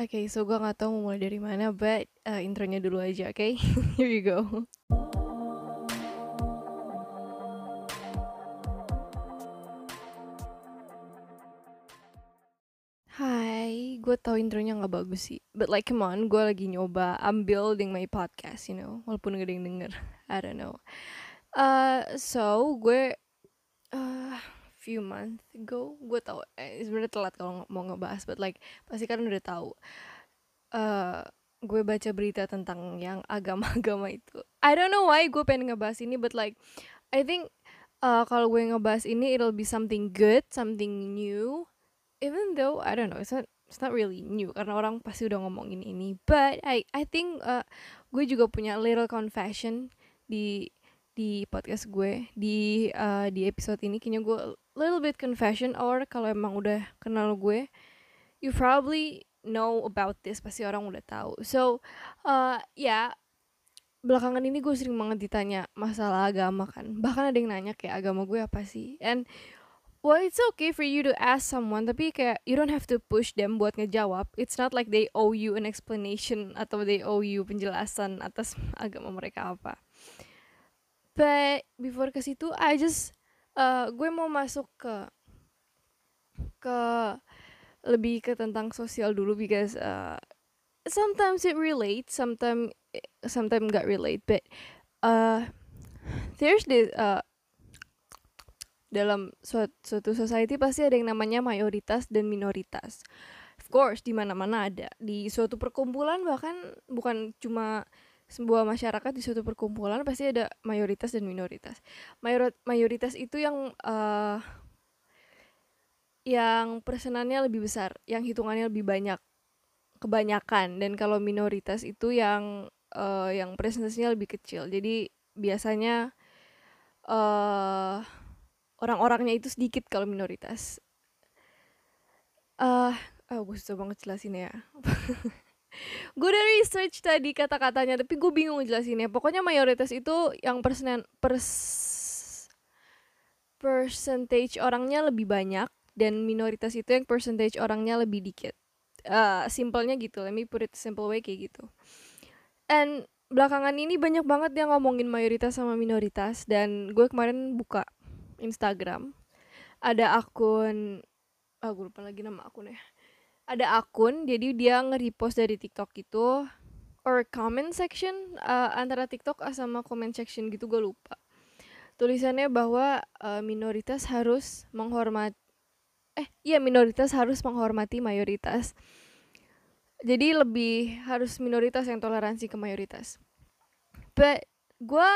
Oke, so gue nggak tahu mau mulai dari mana, but uh, intronya dulu aja, oke? Here you go. Hai, gue tahu intronya nggak bagus sih, but like come on, gue lagi nyoba, I'm building my podcast, you know, walaupun gak ada yang denger, I don't know. Uh, so gue uh, few months ago, gue tahu, eh, sebenarnya telat kalau mau ngebahas, but like pasti kan udah tahu. Uh, gue baca berita tentang yang agama-agama itu. I don't know why gue pengen ngebahas ini, but like I think uh, kalau gue ngebahas ini, it'll be something good, something new. Even though I don't know, it's not it's not really new karena orang pasti udah ngomongin ini. But I I think uh, gue juga punya little confession di di podcast gue di uh, di episode ini kayaknya gue little bit confession or kalau emang udah kenal gue you probably know about this pasti orang udah tahu. So uh, ya belakangan ini gue sering banget ditanya masalah agama kan. Bahkan ada yang nanya kayak agama gue apa sih? And well it's okay for you to ask someone tapi kayak you don't have to push them buat ngejawab. It's not like they owe you an explanation atau they owe you penjelasan atas agama mereka apa. But before ke situ I just uh, gue mau masuk ke ke lebih ke tentang sosial dulu because uh, sometimes it relates sometimes sometimes nggak relate but uh, there's this uh, dalam suatu, suatu society pasti ada yang namanya mayoritas dan minoritas. Of course, di mana-mana ada. Di suatu perkumpulan bahkan bukan cuma sebuah masyarakat di suatu perkumpulan pasti ada mayoritas dan minoritas. Mayor mayoritas itu yang uh, yang persenannya lebih besar, yang hitungannya lebih banyak, kebanyakan. Dan kalau minoritas itu yang uh, yang presentasinya lebih kecil. Jadi biasanya uh, orang-orangnya itu sedikit kalau minoritas. Uh, oh, gue susah banget jelasin ya. gue udah research tadi kata-katanya, tapi gue bingung jelasinnya. Pokoknya mayoritas itu yang persen pers percentage orangnya lebih banyak dan minoritas itu yang percentage orangnya lebih dikit. Uh, simpelnya gitu, let me put it simple way kayak gitu. And belakangan ini banyak banget yang ngomongin mayoritas sama minoritas dan gue kemarin buka Instagram ada akun ah gue lupa lagi nama akunnya ada akun jadi dia nge-repost dari TikTok gitu or comment section uh, antara TikTok sama comment section gitu gue lupa tulisannya bahwa uh, minoritas harus menghormati eh iya minoritas harus menghormati mayoritas jadi lebih harus minoritas yang toleransi ke mayoritas but gue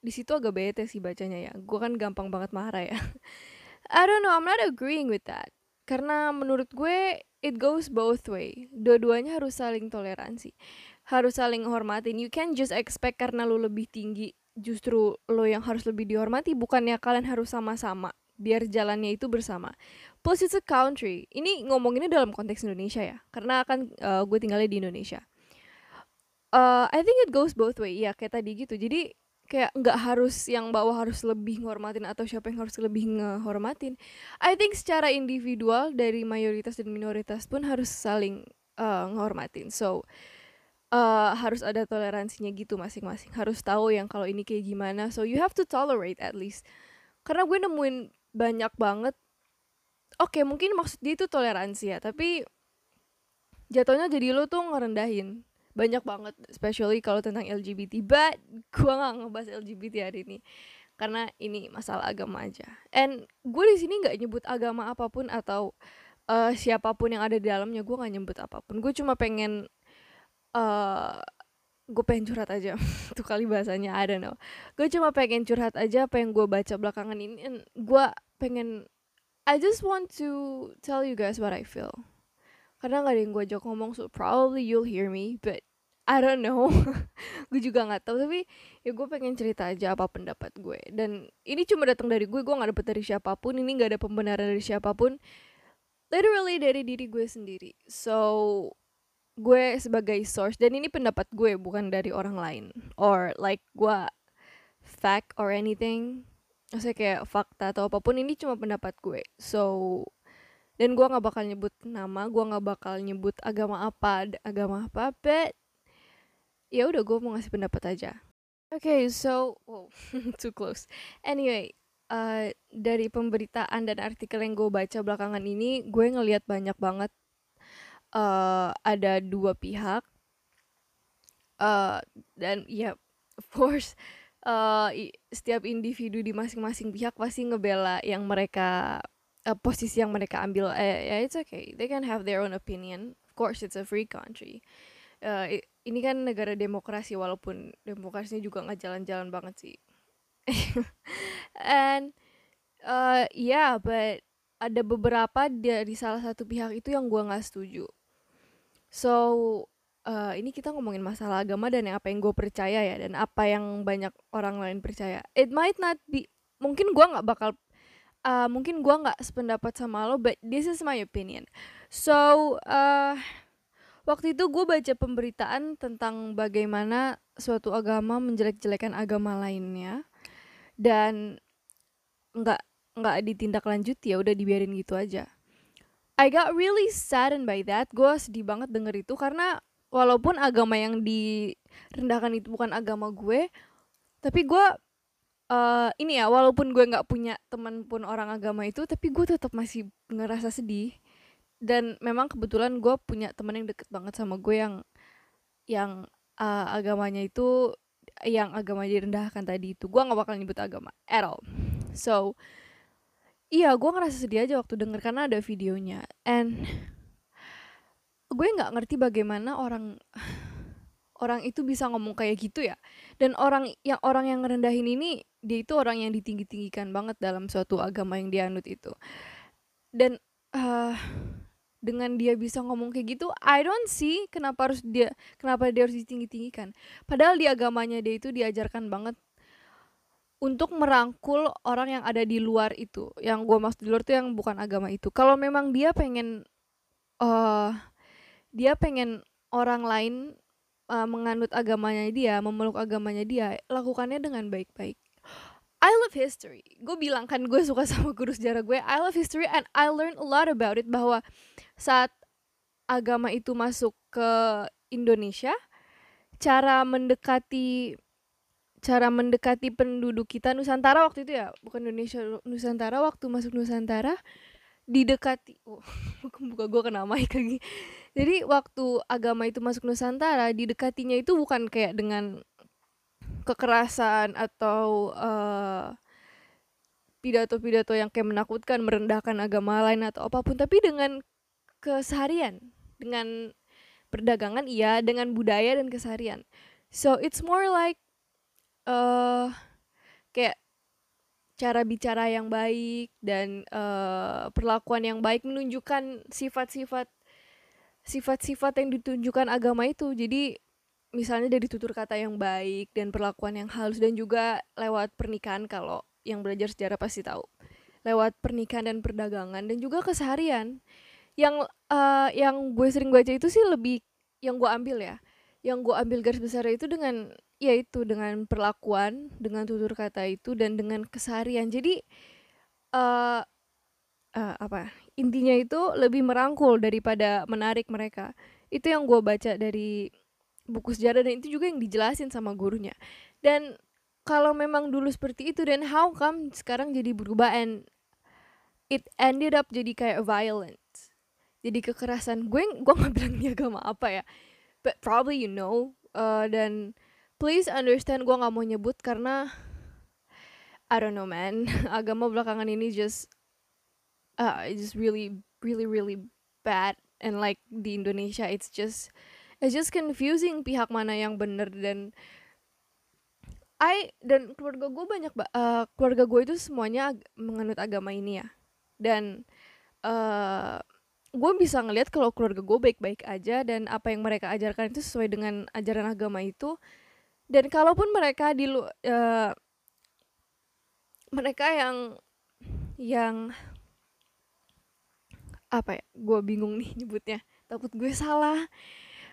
di situ agak bete sih bacanya ya. Gue kan gampang banget marah ya. I don't know, I'm not agreeing with that. Karena menurut gue it goes both way. Dua-duanya harus saling toleransi. Harus saling hormatin. You can just expect karena lo lebih tinggi justru lo yang harus lebih dihormati bukannya kalian harus sama-sama biar jalannya itu bersama. Plus it's a country. Ini ngomonginnya dalam konteks Indonesia ya. Karena kan uh, gue tinggalnya di Indonesia. Uh, I think it goes both way. Ya kayak tadi gitu. Jadi kayak nggak harus yang bawah harus lebih nghormatin atau siapa yang harus lebih ngehormatin. I think secara individual dari mayoritas dan minoritas pun harus saling uh. So uh, harus ada toleransinya gitu masing-masing. Harus tahu yang kalau ini kayak gimana. So you have to tolerate at least. Karena gue nemuin banyak banget. Oke, okay, mungkin maksud dia itu toleransi ya, tapi jatuhnya jadi lo tuh ngerendahin banyak banget especially kalau tentang LGBT but gue nggak ngebahas LGBT hari ini karena ini masalah agama aja. And gue di sini nggak nyebut agama apa pun atau uh, siapa pun yang ada di dalamnya gue nggak nyebut apa pun. Gue cuma pengen uh, gue pengen curhat aja. Tuh kali bahasanya I don't know. Gue cuma pengen curhat aja apa yang gue baca belakangan ini and gue pengen I just want to tell you guys what I feel karena nggak ada yang gue ajak ngomong so probably you'll hear me but I don't know. Gue juga nggak tahu tapi ya gue pengen cerita aja apa pendapat gue. Dan ini cuma datang dari gue gue nggak dapet dari siapa pun ini nggak ada pembenaran dari siapa pun. Literally dari diri gue sendiri. So gue sebagai source dan ini pendapat gue bukan dari orang lain. Or like gue fact or anything maksudnya kayak fakta atau apa pun ini cuma pendapat gue. So dan gue nggak bakal nyebut nama gue nggak bakal nyebut agama apa agama apa but ya udah gue mau ngasih pendapat aja. Oke okay, so wow too close. Anyway uh, dari pemberitaan dan artikel yang gue baca belakangan ini gue ngelihat banyak banget uh, ada dua pihak. Uh, dan ya yeah, of course uh, setiap individu di masing-masing pihak pasti ngebela yang mereka uh, posisi yang mereka ambil eh, ya it's okay. They can have their own opinion. Of course it's a free country. Uh, ini kan negara demokrasi walaupun demokrasinya juga nggak jalan-jalan banget sih. And uh, yeah but ada beberapa dari salah satu pihak itu yang gue nggak setuju. So uh, ini kita ngomongin masalah agama dan yang apa yang gue percaya ya dan apa yang banyak orang lain percaya. It might not be mungkin gue nggak bakal uh, mungkin gue nggak sependapat sama lo but this is my opinion. So uh, waktu itu gue baca pemberitaan tentang bagaimana suatu agama menjelek-jelekan agama lainnya dan nggak nggak ditindaklanjuti ya udah dibiarin gitu aja. I got really saddened by that. Gue sedih banget denger itu karena walaupun agama yang direndahkan itu bukan agama gue tapi gue uh, ini ya walaupun gue nggak punya teman pun orang agama itu tapi gue tetap masih ngerasa sedih. Dan memang kebetulan gue punya teman yang deket banget sama gue yang yang uh, agamanya itu yang agama direndahkan tadi itu. Gue nggak bakal nyebut agama at all. So iya gue ngerasa sedih aja waktu denger karena ada videonya. And gue nggak ngerti bagaimana orang orang itu bisa ngomong kayak gitu ya. Dan orang yang orang yang ngerendahin ini dia itu orang yang ditinggi tinggikan banget dalam suatu agama yang dianut itu. Dan uh, dengan dia bisa ngomong kayak gitu I don't see kenapa harus dia kenapa dia harus ditinggi tinggikan padahal di agamanya dia itu diajarkan banget untuk merangkul orang yang ada di luar itu. Yang gue maksud di luar itu yang bukan agama itu. Kalau memang dia pengen uh, dia pengen orang lain uh, menganut agamanya dia, memeluk agamanya dia, lakukannya dengan baik-baik. I love history. Gue bilang kan gue suka sama guru sejarah gue. I love history and I learn a lot about it bahwa saat agama itu masuk ke Indonesia, cara mendekati cara mendekati penduduk kita Nusantara waktu itu ya, bukan Indonesia Nusantara waktu masuk Nusantara didekati oh, buka gue kena lagi jadi waktu agama itu masuk Nusantara didekatinya itu bukan kayak dengan kekerasan atau pidato pidato-pidato yang kayak menakutkan merendahkan agama lain atau apa pun tapi dengan keseharian dengan perdagangan iya dengan budaya dan keseharian. So it's more like uh, kayak cara bicara yang baik dan uh, perlakuan yang baik menunjukkan sifat-sifat sifat-sifat yang ditunjukkan agama itu. Jadi misalnya dari tutur kata yang baik dan perlakuan yang halus dan juga lewat pernikahan kalau yang belajar sejarah pasti tahu. Lewat pernikahan dan perdagangan dan juga keseharian. Yang uh, yang gue sering baca itu sih lebih yang gue ambil ya. Yang gue ambil garis besar itu dengan ya itu dengan perlakuan, dengan tutur kata itu dan dengan keseharian. Jadi uh, uh, apa intinya itu lebih merangkul daripada menarik mereka. Itu yang gue baca dari buku sejarah dan itu juga yang dijelasin sama gurunya. Dan kalau memang dulu seperti itu dan how come sekarang jadi berubah and it ended up jadi kayak violent. Jadi kekerasan. Gue gue nggak bilang ini agama apa ya. But probably you know uh, dan please understand gue nggak mau nyebut karena I don't know man agama belakangan ini just uh, just really really really bad. And like di Indonesia it's just it's just confusing pihak mana yang bener dan I dan keluarga gue banyak uh, keluarga gue itu semuanya ag menganut agama ini ya. Dan uh, gue bisa ngelihat kalau keluarga gue baik-baik aja dan apa yang mereka ajarkan itu sesuai dengan ajaran agama itu. Dan kalaupun mereka di uh, mereka yang yang apa ya gue bingung nih nyebutnya takut gue salah.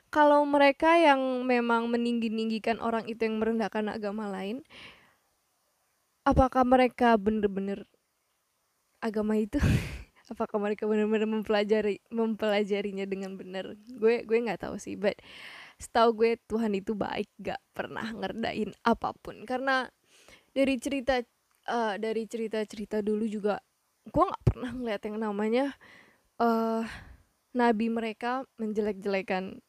Kalau mereka yang memang meninggi-ninggikan orang itu yang merendahkan agama lain apakah mereka bener-bener agama itu? Apakah mereka benar-benar mempelajari mempelajarinya dengan benar gue gue nggak tahu sih but setahu gue Tuhan itu baik gak pernah ngerdain apa pun. Karena dari cerita uh, dari cerita-cerita dulu juga gue nggak pernah ngeliat yang namanya uh, nabi mereka menjelek-jelekan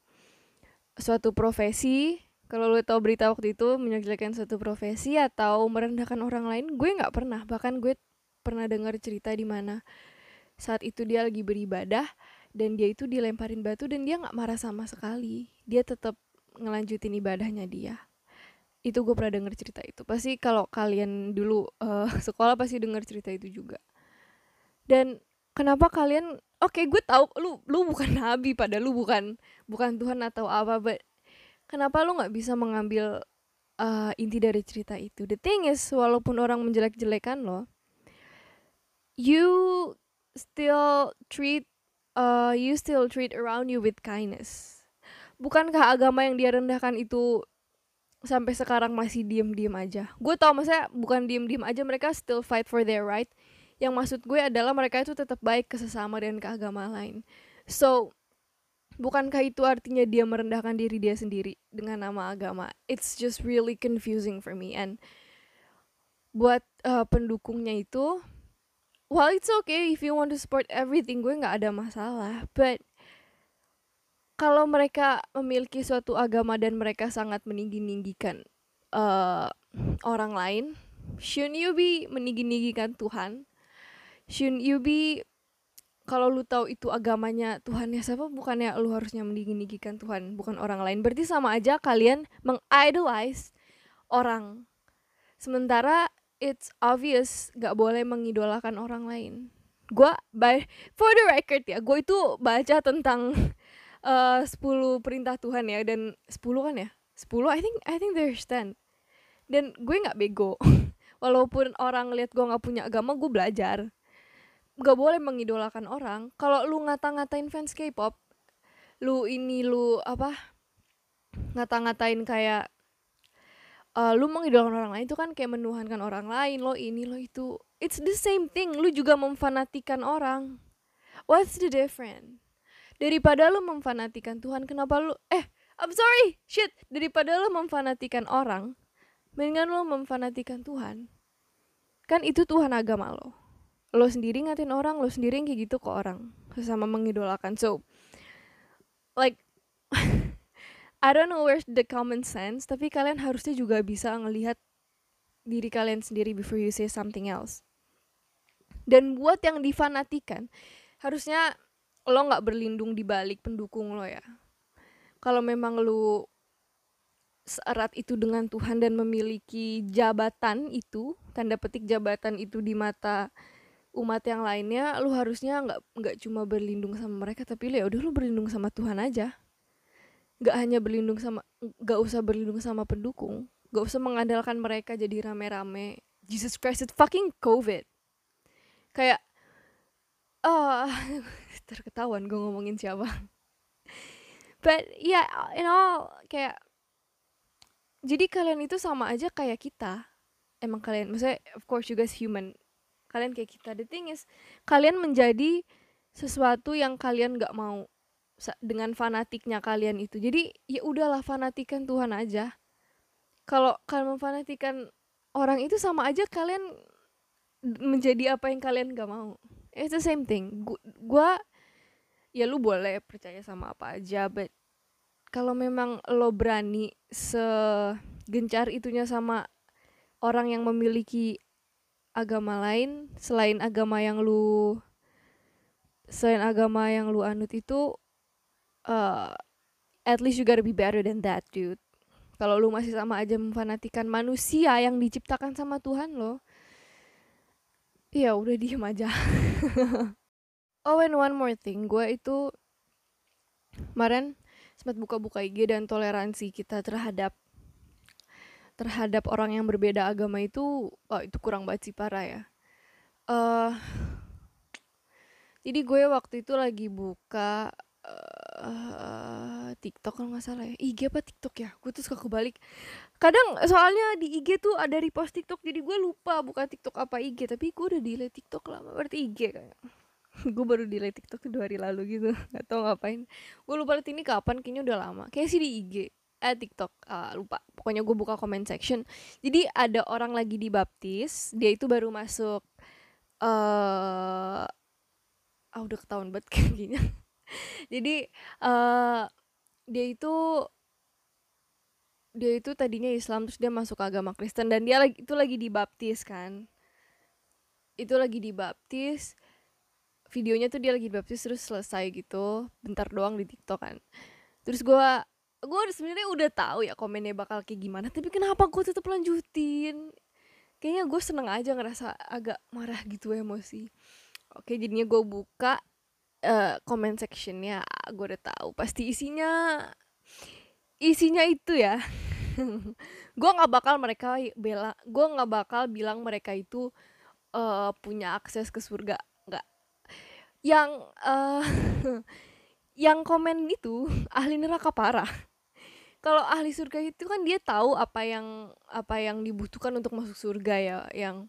suatu profesi. Kalau lo tahu berita waktu itu menjelek-jelekan suatu profesi atau merendahkan orang lain gue nggak pernah. Bahkan gue pernah dengar cerita di mana saat itu dia lagi beribadah dan dia itu dilemparin batu dan dia nggak marah sama sekali. Dia tetap ngelanjutin ibadahnya dia. Itu gue pernah denger cerita itu. Pasti kalau kalian dulu uh, sekolah pasti denger cerita itu juga. Dan kenapa kalian oke okay, gue tahu lu lu bukan nabi pada lu bukan bukan Tuhan atau apa but kenapa lu nggak bisa mengambil uh, inti dari cerita itu? The thing is walaupun orang menjelek-jelekan lo you still treat uh, you still treat around you with kindness. Bukankah agama yang dia rendahkan itu sampai sekarang masih diem-diem aja? Gue tau maksudnya bukan diem-diem aja mereka still fight for their right yang maksud gue adalah mereka itu tetap baik ke sesama dan ke agama lain. So bukankah itu artinya dia merendahkan diri dia sendiri dengan nama agama? It's just really confusing for me. And buat uh, pendukungnya itu well it's okay if you want to support everything gue nggak ada masalah. But kalau mereka memiliki suatu agama dan mereka sangat meninggi-ninggikan uh, orang lain shouldn't you be meninggi-ninggikan Tuhan shouldn't you be kalau lu tahu itu agamanya Tuhannya siapa bukannya lu harusnya meninggikan Tuhan bukan orang lain. Berarti sama aja kalian mengidolize orang. Sementara it's obvious gak boleh mengidolakan orang lain. Gue by for the record ya gue itu baca tentang uh, 10 perintah Tuhan ya dan 10 kan ya? 10 I think I think there's 10 dan gue nggak bego. Walaupun orang lihat gue nggak punya agama gue belajar gak boleh mengidolakan orang. Kalau lu ngata-ngatain fans K-pop lu ini lu apa ngata-ngatain kayak uh, lu mengidolakan orang lain itu kan kayak menuhankan orang lain lo ini lo itu. It's the same thing lu juga memfanatikan orang. What's the difference? Daripada lu memfanatikan Tuhan kenapa lu eh I'm sorry shit. Daripada lu memfanatikan orang mendingan lu memfanatikan Tuhan. Kan itu Tuhan agama lo lo sendiri ngatin orang lo sendiri yang kayak gitu ke orang sesama mengidolakan. So like I don't know where's the common sense tapi kalian harusnya juga bisa ngelihat diri kalian sendiri before you say something else. Dan buat yang difanatikan harusnya lo nggak berlindung di balik pendukung lo ya. Kalau memang lo seerat itu dengan Tuhan dan memiliki jabatan itu tanda petik jabatan itu di mata umat yang lainnya lu harusnya nggak nggak cuma berlindung sama mereka tapi ya udah lu berlindung sama Tuhan aja. Nggak hanya berlindung sama nggak usah berlindung sama pendukung nggak usah mengandalkan mereka jadi rame-rame. Jesus Christ it fucking COVID. Kayak ah oh, terketahuan gue ngomongin siapa. But yeah you know kayak jadi kalian itu sama aja kayak kita. Emang kalian maksudnya of course you guys human kalian kayak kita. The thing is kalian menjadi sesuatu yang kalian nggak mau dengan fanatiknya kalian itu. Jadi ya udahlah fanatikan Tuhan aja. Kalau kalian memfanatikan orang itu sama aja kalian menjadi apa yang kalian gak mau. It's the same thing. Gua ya lu boleh percaya sama apa aja but kalau memang lo berani segencar itunya sama orang yang memiliki agama lain selain agama yang lu selain agama yang lu anut itu uh, at least you gotta be better than that dude. Kalau lu masih sama aja memfanatikan manusia yang diciptakan sama Tuhan lo ya udah diem aja. Oh and one more thing. Gue itu kemarin sempat buka-buka IG dan toleransi kita terhadap terhadap orang yang berbeda agama itu oh, itu kurang banget parah ya. Uh, jadi gue waktu itu lagi buka uh, TikTok kalau nggak salah ya. IG apa TikTok ya? Gue tuh suka kebalik. Kadang soalnya di IG tuh ada repost TikTok jadi gue lupa buka TikTok apa IG tapi gue udah delete TikTok lama berarti IG kayak. Gue baru delete TikTok dua hari lalu gitu nggak tau ngapain. Gue lupa ini kapan kayaknya udah lama. Kayak sih di IG eh TikTok uh, lupa. Pokoknya gue buka comment section. Jadi ada orang lagi dibaptis dia itu baru masuk eh uh, ah udah ketahuan banget kayaknya jadi uh, dia itu dia itu tadinya Islam terus dia masuk agama Kristen dan dia lagi itu lagi dibaptis kan. Itu lagi dibaptis videonya tuh dia lagi baptis terus selesai gitu. Bentar doang di TikTok kan. Terus gue gue sebenarnya udah tahu ya komennya bakal kayak gimana tapi kenapa gue tetap lanjutin? Kayaknya gue seneng aja ngerasa agak marah gitu emosi. Oke jadinya gue buka uh, comment sectionnya. Gue udah tahu pasti isinya isinya itu ya. Gue nggak bakal mereka bela gue nggak bakal bilang mereka itu uh, punya akses ke surga yang uh, yang komen itu ahli neraka parah kalau ahli surga itu kan dia tahu apa yang apa yang dibutuhkan untuk masuk surga ya yang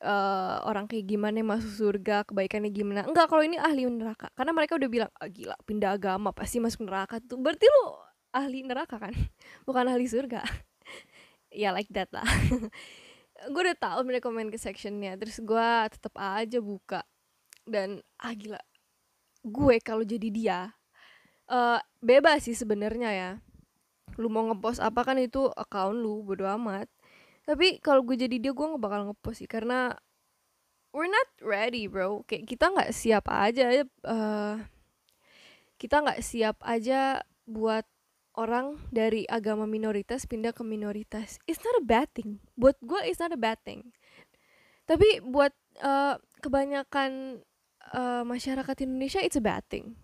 uh, orang kayak gimana masuk surga kebaikannya gimana. Enggak kalau ini ahli neraka. Karena mereka udah bilang ah, gila pindah agama pasti masuk neraka. Tuh berarti lo ahli neraka kan? Bukan ahli surga. Ya like that lah. Gue udah tahu mereka komen ke sectionnya terus gue tetap aja buka. Dan ah gila gue kalau jadi dia uh, bebas sih sebenarnya ya lu mau ngepost apa kan itu account lu bodo amat. Tapi kalau gue jadi dia gue nggak bakal ngepost sih karena we're not ready bro. Kayak kita nggak siap aja uh, kita nggak siap aja buat orang dari agama minoritas pindah ke minoritas. It's not a bad thing. Buat gue it's not a bad thing. Tapi buat uh, kebanyakan uh, masyarakat Indonesia it's a bad thing.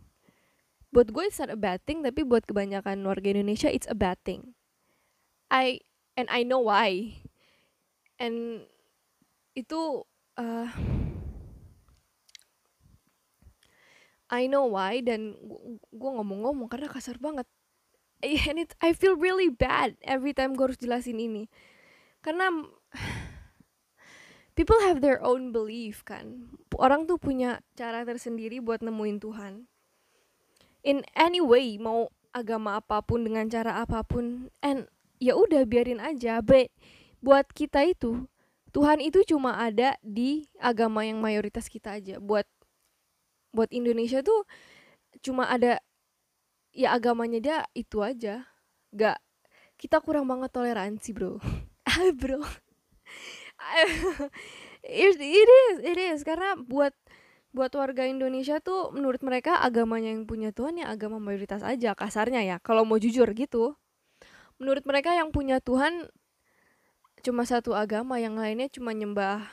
Buat gue it's not a bad thing, tapi buat kebanyakan warga Indonesia it's a bad thing. I and I know why. And itu uh, I know why dan gue ngomong-ngomong karena kasar banget. And it, I feel really bad every time gue harus jelasin ini. Karena people have their own belief kan orang tuh punya cara tersendiri buat nemuin Tuhan in any way mau agama apa pun dengan cara apa pun and ya udah biarin aja. But buat kita itu Tuhan itu cuma ada di agama yang mayoritas kita aja. Buat buat Indonesia tuh cuma ada ya agamanya dia itu aja. Gak kita kurang banget toleransi bro. Bro. It, it is it is. Karena buat buat warga Indonesia tuh menurut mereka agamanya yang punya Tuhan ya agama mayoritas aja kasarnya ya kalau mau jujur gitu. Menurut mereka yang punya Tuhan cuma satu agama yang lainnya cuma nyembah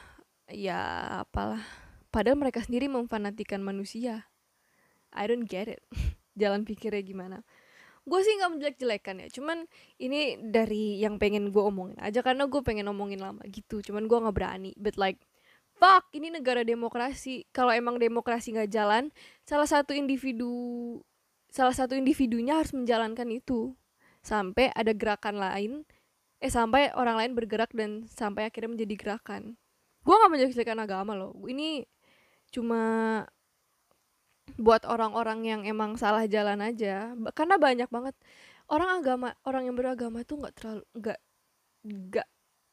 ya apalah. Padahal mereka sendiri memfanatikan manusia. I don't get it. Jalan pikirnya gimana? Gue sih nggak menjelek-jelekan ya cuman ini dari yang pengen gue omongin aja karena gue pengen omongin lama gitu. Cuman gue nggak berani but like fuck ini negara demokrasi. Kalau emang demokrasi nggak jalan salah satu individu salah satu individunya harus menjalankan itu. Sampai ada gerakan lain eh sampai orang lain bergerak dan sampai akhirnya menjadi gerakan. Gue nggak menjelek-jelekan agama loh. Ini cuma buat orang-orang yang emang salah jalan aja. Karena banyak banget orang agama orang yang beragama tuh nggak terlalu nggak nggak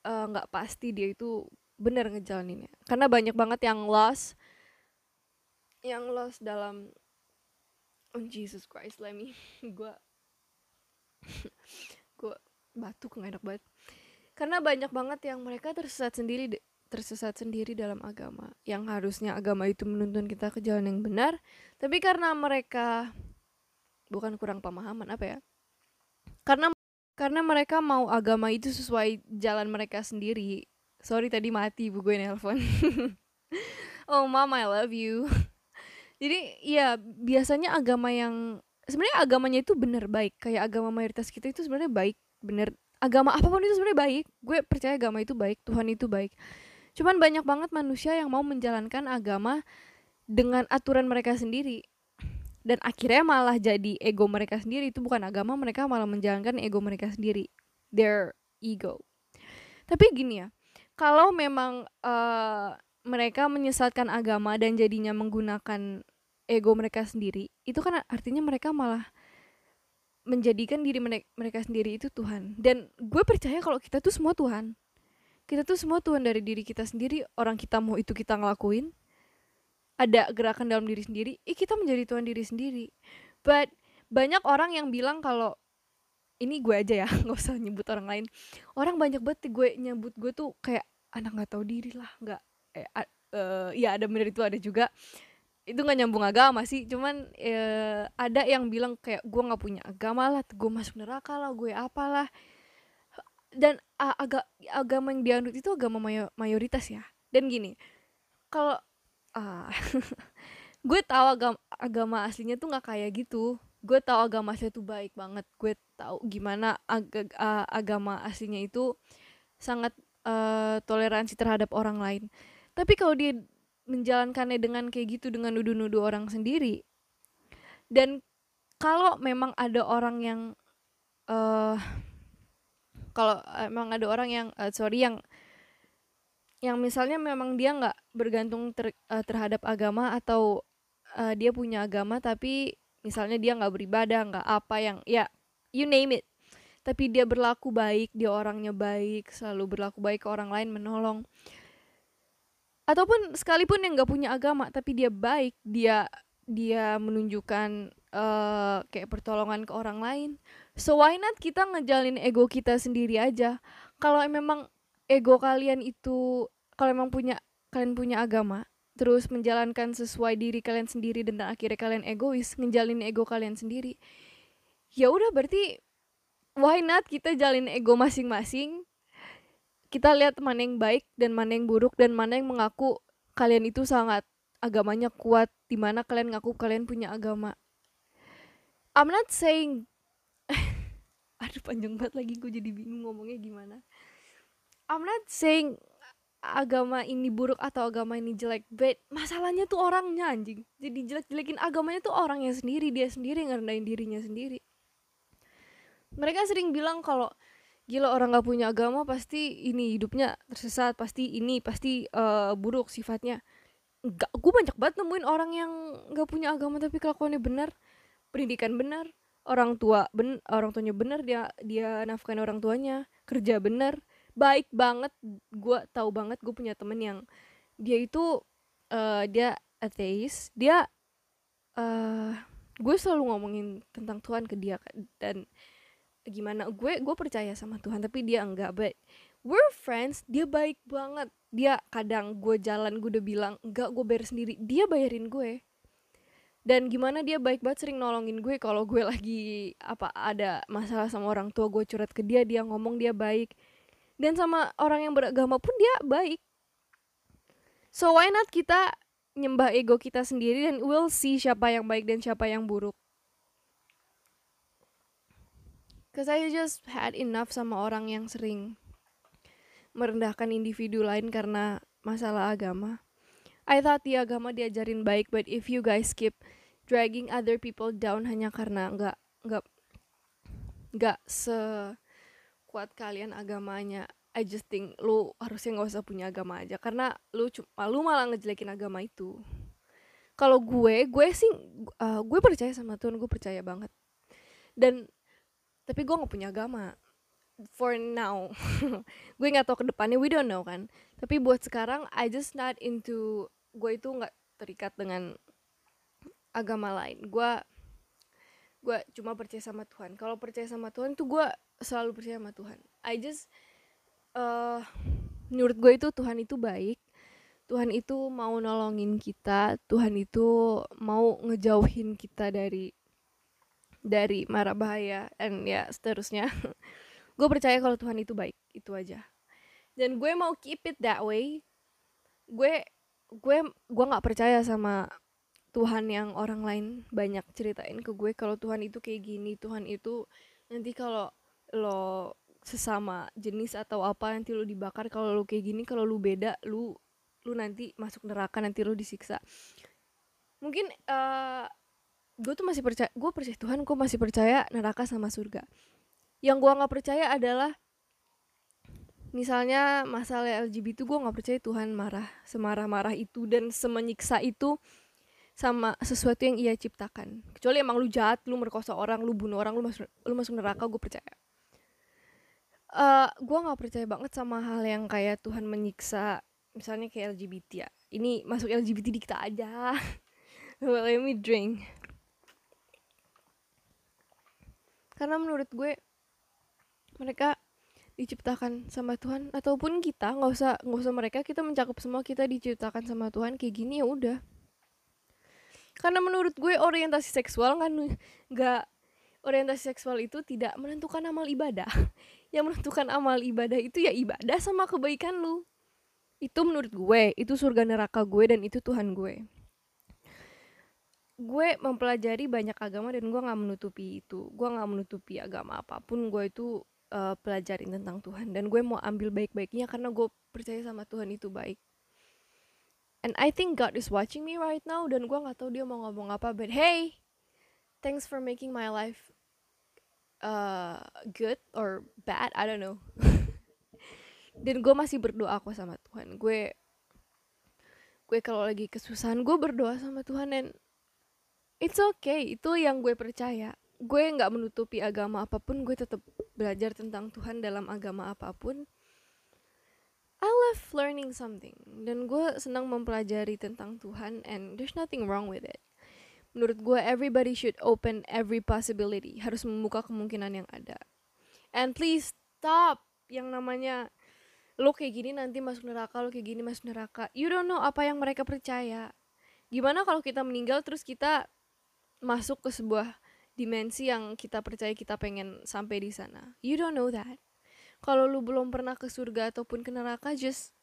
eh, nggak uh, pasti dia itu benar ngejalaninnya. Karena banyak banget yang lost yang lost dalam oh Jesus Christ let me gue gue batuk nggak enak banget. Karena banyak banget yang mereka tersesat sendiri tersesat sendiri dalam agama. Yang harusnya agama itu menuntun kita ke jalan yang benar tapi karena mereka bukan kurang pemahaman apa ya? Karena karena mereka mau agama itu sesuai jalan mereka sendiri sorry tadi mati bu gue nelpon. Oh mom I love you. Jadi ya biasanya agama yang sebenarnya agamanya itu benar baik. Kayak agama mayoritas kita itu sebenarnya baik bener. Agama apa pun itu sebenarnya baik. Gue percaya agama itu baik Tuhan itu baik. Cuman banyak banget manusia yang mau menjalankan agama dengan aturan mereka sendiri. Dan akhirnya malah jadi ego mereka sendiri. Itu bukan agama, mereka malah menjalankan ego mereka sendiri. Their ego. Tapi gini ya, kalau memang uh, mereka menyesatkan agama dan jadinya menggunakan ego mereka sendiri itu kan artinya mereka malah menjadikan diri mereka sendiri itu Tuhan. Dan gue percaya kalau kita tuh semua Tuhan. Kita tuh semua Tuhan dari diri kita sendiri orang kita mau itu kita ngelakuin ada gerakan dalam diri sendiri eh kita menjadi Tuhan diri sendiri. But banyak orang yang bilang kalau ini gue aja ya nggak usah nyebut orang lain. Orang banyak banget gue nyebut gue tuh kayak anak nggak tahu diri lah nggak eh, uh, ya ada bener itu ada juga. Itu nggak nyambung agama sih cuman uh, ada yang bilang kayak gue nggak punya agama lah gue masuk neraka lah gue apalah dan uh, agak agama yang dianut itu agama mayo, mayoritas ya. Dan gini kalau uh, gue tahu agama agama aslinya tuh nggak kayak gitu gue tahu agama aslinya tuh baik banget. Gue tahu gimana ag agama aslinya itu sangat uh, toleransi terhadap orang lain. Tapi kalau dia menjalankannya dengan kayak gitu dengan nuduh-nuduh orang sendiri dan kalau memang ada orang yang uh, kalau emang ada orang yang uh, sorry yang yang misalnya memang dia nggak bergantung ter, uh, terhadap agama atau uh, dia punya agama tapi misalnya dia nggak beribadah nggak apa yang ya you name it. Tapi dia berlaku baik dia orangnya baik selalu berlaku baik ke orang lain menolong. Ataupun sekalipun yang nggak punya agama tapi dia baik dia dia menunjukkan uh, kayak pertolongan ke orang lain. So why not kita ngejalin ego kita sendiri aja? Kalau memang ego kalian itu kalau memang punya kalian punya agama terus menjalankan sesuai diri kalian sendiri dan akhirnya kalian egois ngejalin ego kalian sendiri. Ya udah berarti why not kita jalin ego masing-masing? Kita lihat mana yang baik dan mana yang buruk dan mana yang mengaku kalian itu sangat agamanya kuat di mana kalian ngaku kalian punya agama. I'm not saying aduh panjang banget lagi gue jadi bingung ngomongnya gimana. I'm not saying agama ini buruk atau agama ini jelek but masalahnya tuh orangnya anjing. Jadi jelek-jelekin agamanya tuh orangnya sendiri dia sendiri ngerendahin dirinya sendiri. Mereka sering bilang kalau gila orang gak punya agama pasti ini hidupnya tersesat pasti ini pasti uh, buruk sifatnya. Gak, gue banyak banget nemuin orang yang gak punya agama tapi kelakuannya benar pendidikan benar orang tua ben orang tuanya benar dia dia nafkahin orang tuanya kerja benar baik banget gue tahu banget gue punya temen yang dia itu uh, dia ateis dia uh, gue selalu ngomongin tentang Tuhan ke dia dan gimana gue gue percaya sama Tuhan tapi dia enggak but we're friends dia baik banget. Dia kadang gue jalan gue udah bilang enggak gue bayar sendiri. Dia bayarin gue. Dan gimana dia baik banget sering nolongin gue. Kalau gue lagi apa ada masalah sama orang tua gue curhat ke dia dia ngomong dia baik dan sama orang yang beragama pun dia baik so why not kita nyembah ego kita sendiri dan we'll see siapa yang baik dan siapa yang buruk Cause I just had enough sama orang yang sering merendahkan individu lain karena masalah agama. I thought di agama diajarin baik, but if you guys keep dragging other people down hanya karena nggak nggak nggak sekuat kalian agamanya, I just think lu harusnya nggak usah punya agama aja karena lu cuma lu malah ngejelekin agama itu. Kalau gue, gue sih uh, gue percaya sama Tuhan, gue percaya banget. Dan tapi gue nggak punya agama. For now. Gue nggak tahu ke depannya we don't know kan. Tapi buat sekarang I just not into gue itu nggak terikat dengan agama lain. Gue gue cuma percaya sama Tuhan. Kalau percaya sama Tuhan tuh gue selalu percaya sama Tuhan. I just uh, menurut gue itu Tuhan itu baik. Tuhan itu mau nolongin kita. Tuhan itu mau ngejauhin kita dari dari mara bahaya. Dan ya seterusnya. Gue percaya kalau Tuhan itu baik. Itu aja. Dan gue mau keep it that way. Gue gue gue nggak percaya sama Tuhan yang orang lain banyak ceritain ke gue kalau Tuhan itu kayak gini. Tuhan itu nanti kalau lo sesama jenis atau apa nanti lo dibakar kalau lo kayak gini kalau lo beda lu lu nanti masuk neraka nanti lo disiksa. Mungkin uh, gue tuh masih percaya gue percaya Tuhan gue masih percaya neraka sama surga. Yang gue nggak percaya adalah misalnya masalah LGBT gue nggak percaya Tuhan marah semarah-marah itu dan semenyiksa itu sama sesuatu yang ia ciptakan. Kecuali emang lu jahat lu merkosa orang lu bunuh orang lu masuk lu masuk neraka gue percaya uh, gue nggak percaya banget sama hal yang kayak Tuhan menyiksa misalnya kayak LGBT ya. Ini masuk LGBT di kita aja. Let me drink. Karena menurut gue mereka diciptakan sama Tuhan. Ataupun kita nggak usah nggak usah mereka. Kita mencakup semua kita diciptakan sama Tuhan. Kayak gini ya udah. Karena menurut gue orientasi seksual kan nggak orientasi seksual itu tidak menentukan amal ibadah yang menentukan amal ibadah itu ya ibadah sama kebaikan lu. Itu menurut gue itu surga neraka gue dan itu Tuhan gue. Gue mempelajari banyak agama dan gue nggak menutupi itu. Gue nggak menutupi agama apa pun gue itu uh, pelajarin tentang Tuhan. Dan gue mau ambil baik-baiknya karena gue percaya sama Tuhan itu baik. And I think God is watching me right now dan gue nggak tahu dia mau ngomong apa but hey thanks for making my life uh, good or bad I don't know. Dan gue masih berdoa aku sama Tuhan. Gue gue kalau lagi kesusahan gue berdoa sama Tuhan dan it's okay. Itu yang gue percaya. Gue nggak menutupi agama apa pun gue tetap belajar tentang Tuhan dalam agama apa pun. I love learning something. Dan gue senang mempelajari tentang Tuhan and there's nothing wrong with it menurut gue everybody should open every possibility harus membuka kemungkinan yang ada and please stop yang namanya lo kayak gini nanti masuk neraka lo kayak gini masuk neraka you don't know apa yang mereka percaya gimana kalau kita meninggal terus kita masuk ke sebuah dimensi yang kita percaya kita pengen sampai di sana. You don't know that. Kalau lu belum pernah ke surga ataupun ke neraka, just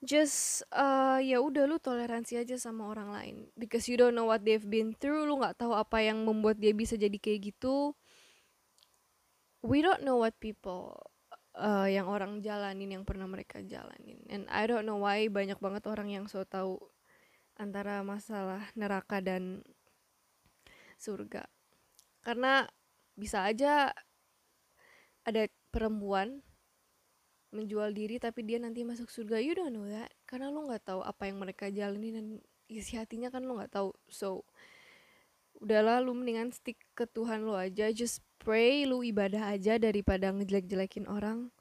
just uh, ya udah lu toleransi aja sama orang lain. Because you don't know what they've been through lu nggak tahu apa yang membuat dia bisa jadi kayak gitu. We don't know what people uh, yang orang jalanin yang pernah mereka jalanin. And I don't know why banyak banget orang yang so tahu antara masalah neraka dan surga. Karena bisa aja ada perempuan menjual diri tapi dia nanti masuk surga. You don't know that. Karena lo nggak tahu apa yang mereka jalani dan isi hatinya kan lo nggak tahu. So udahlah lu mendingan stick ke Tuhan lo aja. Just pray, lu ibadah aja daripada ngejelek-jelekin orang.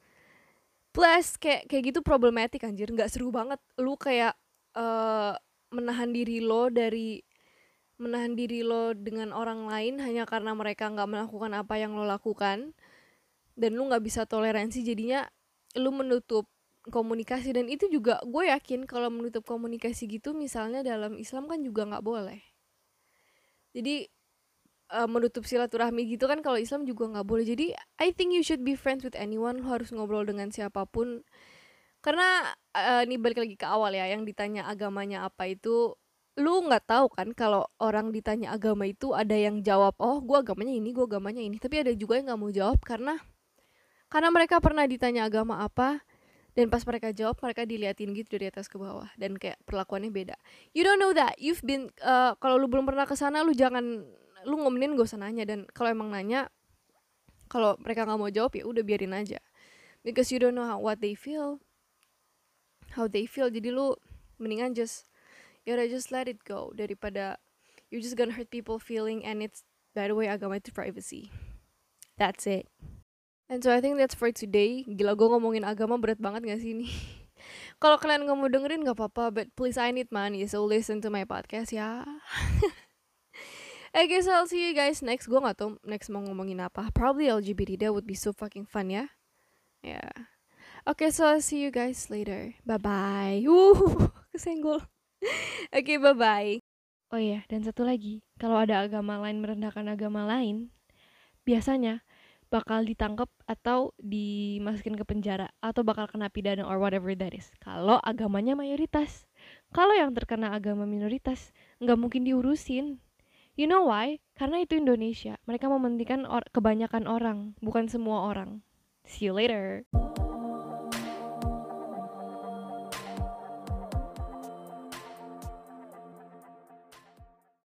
Plus kayak kayak gitu problematik anjir, nggak seru banget. Lu kayak uh, menahan diri lo dari menahan diri lo dengan orang lain hanya karena mereka nggak melakukan apa yang lo lakukan dan lu nggak bisa toleransi jadinya lu menutup komunikasi dan itu juga gue yakin kalau menutup komunikasi gitu misalnya dalam Islam kan juga nggak boleh. Jadi uh, menutup silaturahmi gitu kan kalau Islam juga nggak boleh. Jadi I think you should be friends with anyone lo harus ngobrol dengan siapa pun. Karena uh, ini balik lagi ke awal ya yang ditanya agamanya apa itu lu nggak tahu kan kalau orang ditanya agama itu ada yang jawab oh gue agamanya ini gue agamanya ini. Tapi ada juga yang nggak mau jawab karena karena mereka pernah ditanya agama apa dan pas mereka jawab mereka diliatin gitu dari atas ke bawah dan kayak perlakuannya beda. You don't know that. You've been uh, kalau lu belum pernah ke sana lu jangan lu ngomenin gak usah nanya. Dan kalau emang nanya kalau mereka nggak mau jawab ya udah biarin aja. Because you don't know how, what they feel how they feel. Jadi lu mendingan just ya udah just let it go daripada you just gonna hurt people feeling and it's by the way agama itu privacy. That's it and so I think that's for today gila gue ngomongin agama berat banget gak sih ini kalau kalian nggak mau dengerin nggak apa-apa but please I need money so listen to my podcast ya I guess I'll see you guys next. Gue gak tau next mau ngomongin apa. Probably LGBT. That would be so fucking fun ya. Yeah. Okay, so I'll see you guys later. Bye-bye. Uh, kesenggol. Oke, okay, bye-bye. Oh iya, dan satu lagi. Kalau ada agama lain merendahkan agama lain, biasanya bakal ditangkap atau dimasukin ke penjara atau bakal kena pidana or whatever that is. Kalau agamanya mayoritas. Kalau yang terkena agama minoritas, nggak mungkin diurusin. You know why? Karena itu Indonesia. Mereka mementingkan or kebanyakan orang, bukan semua orang. See you later.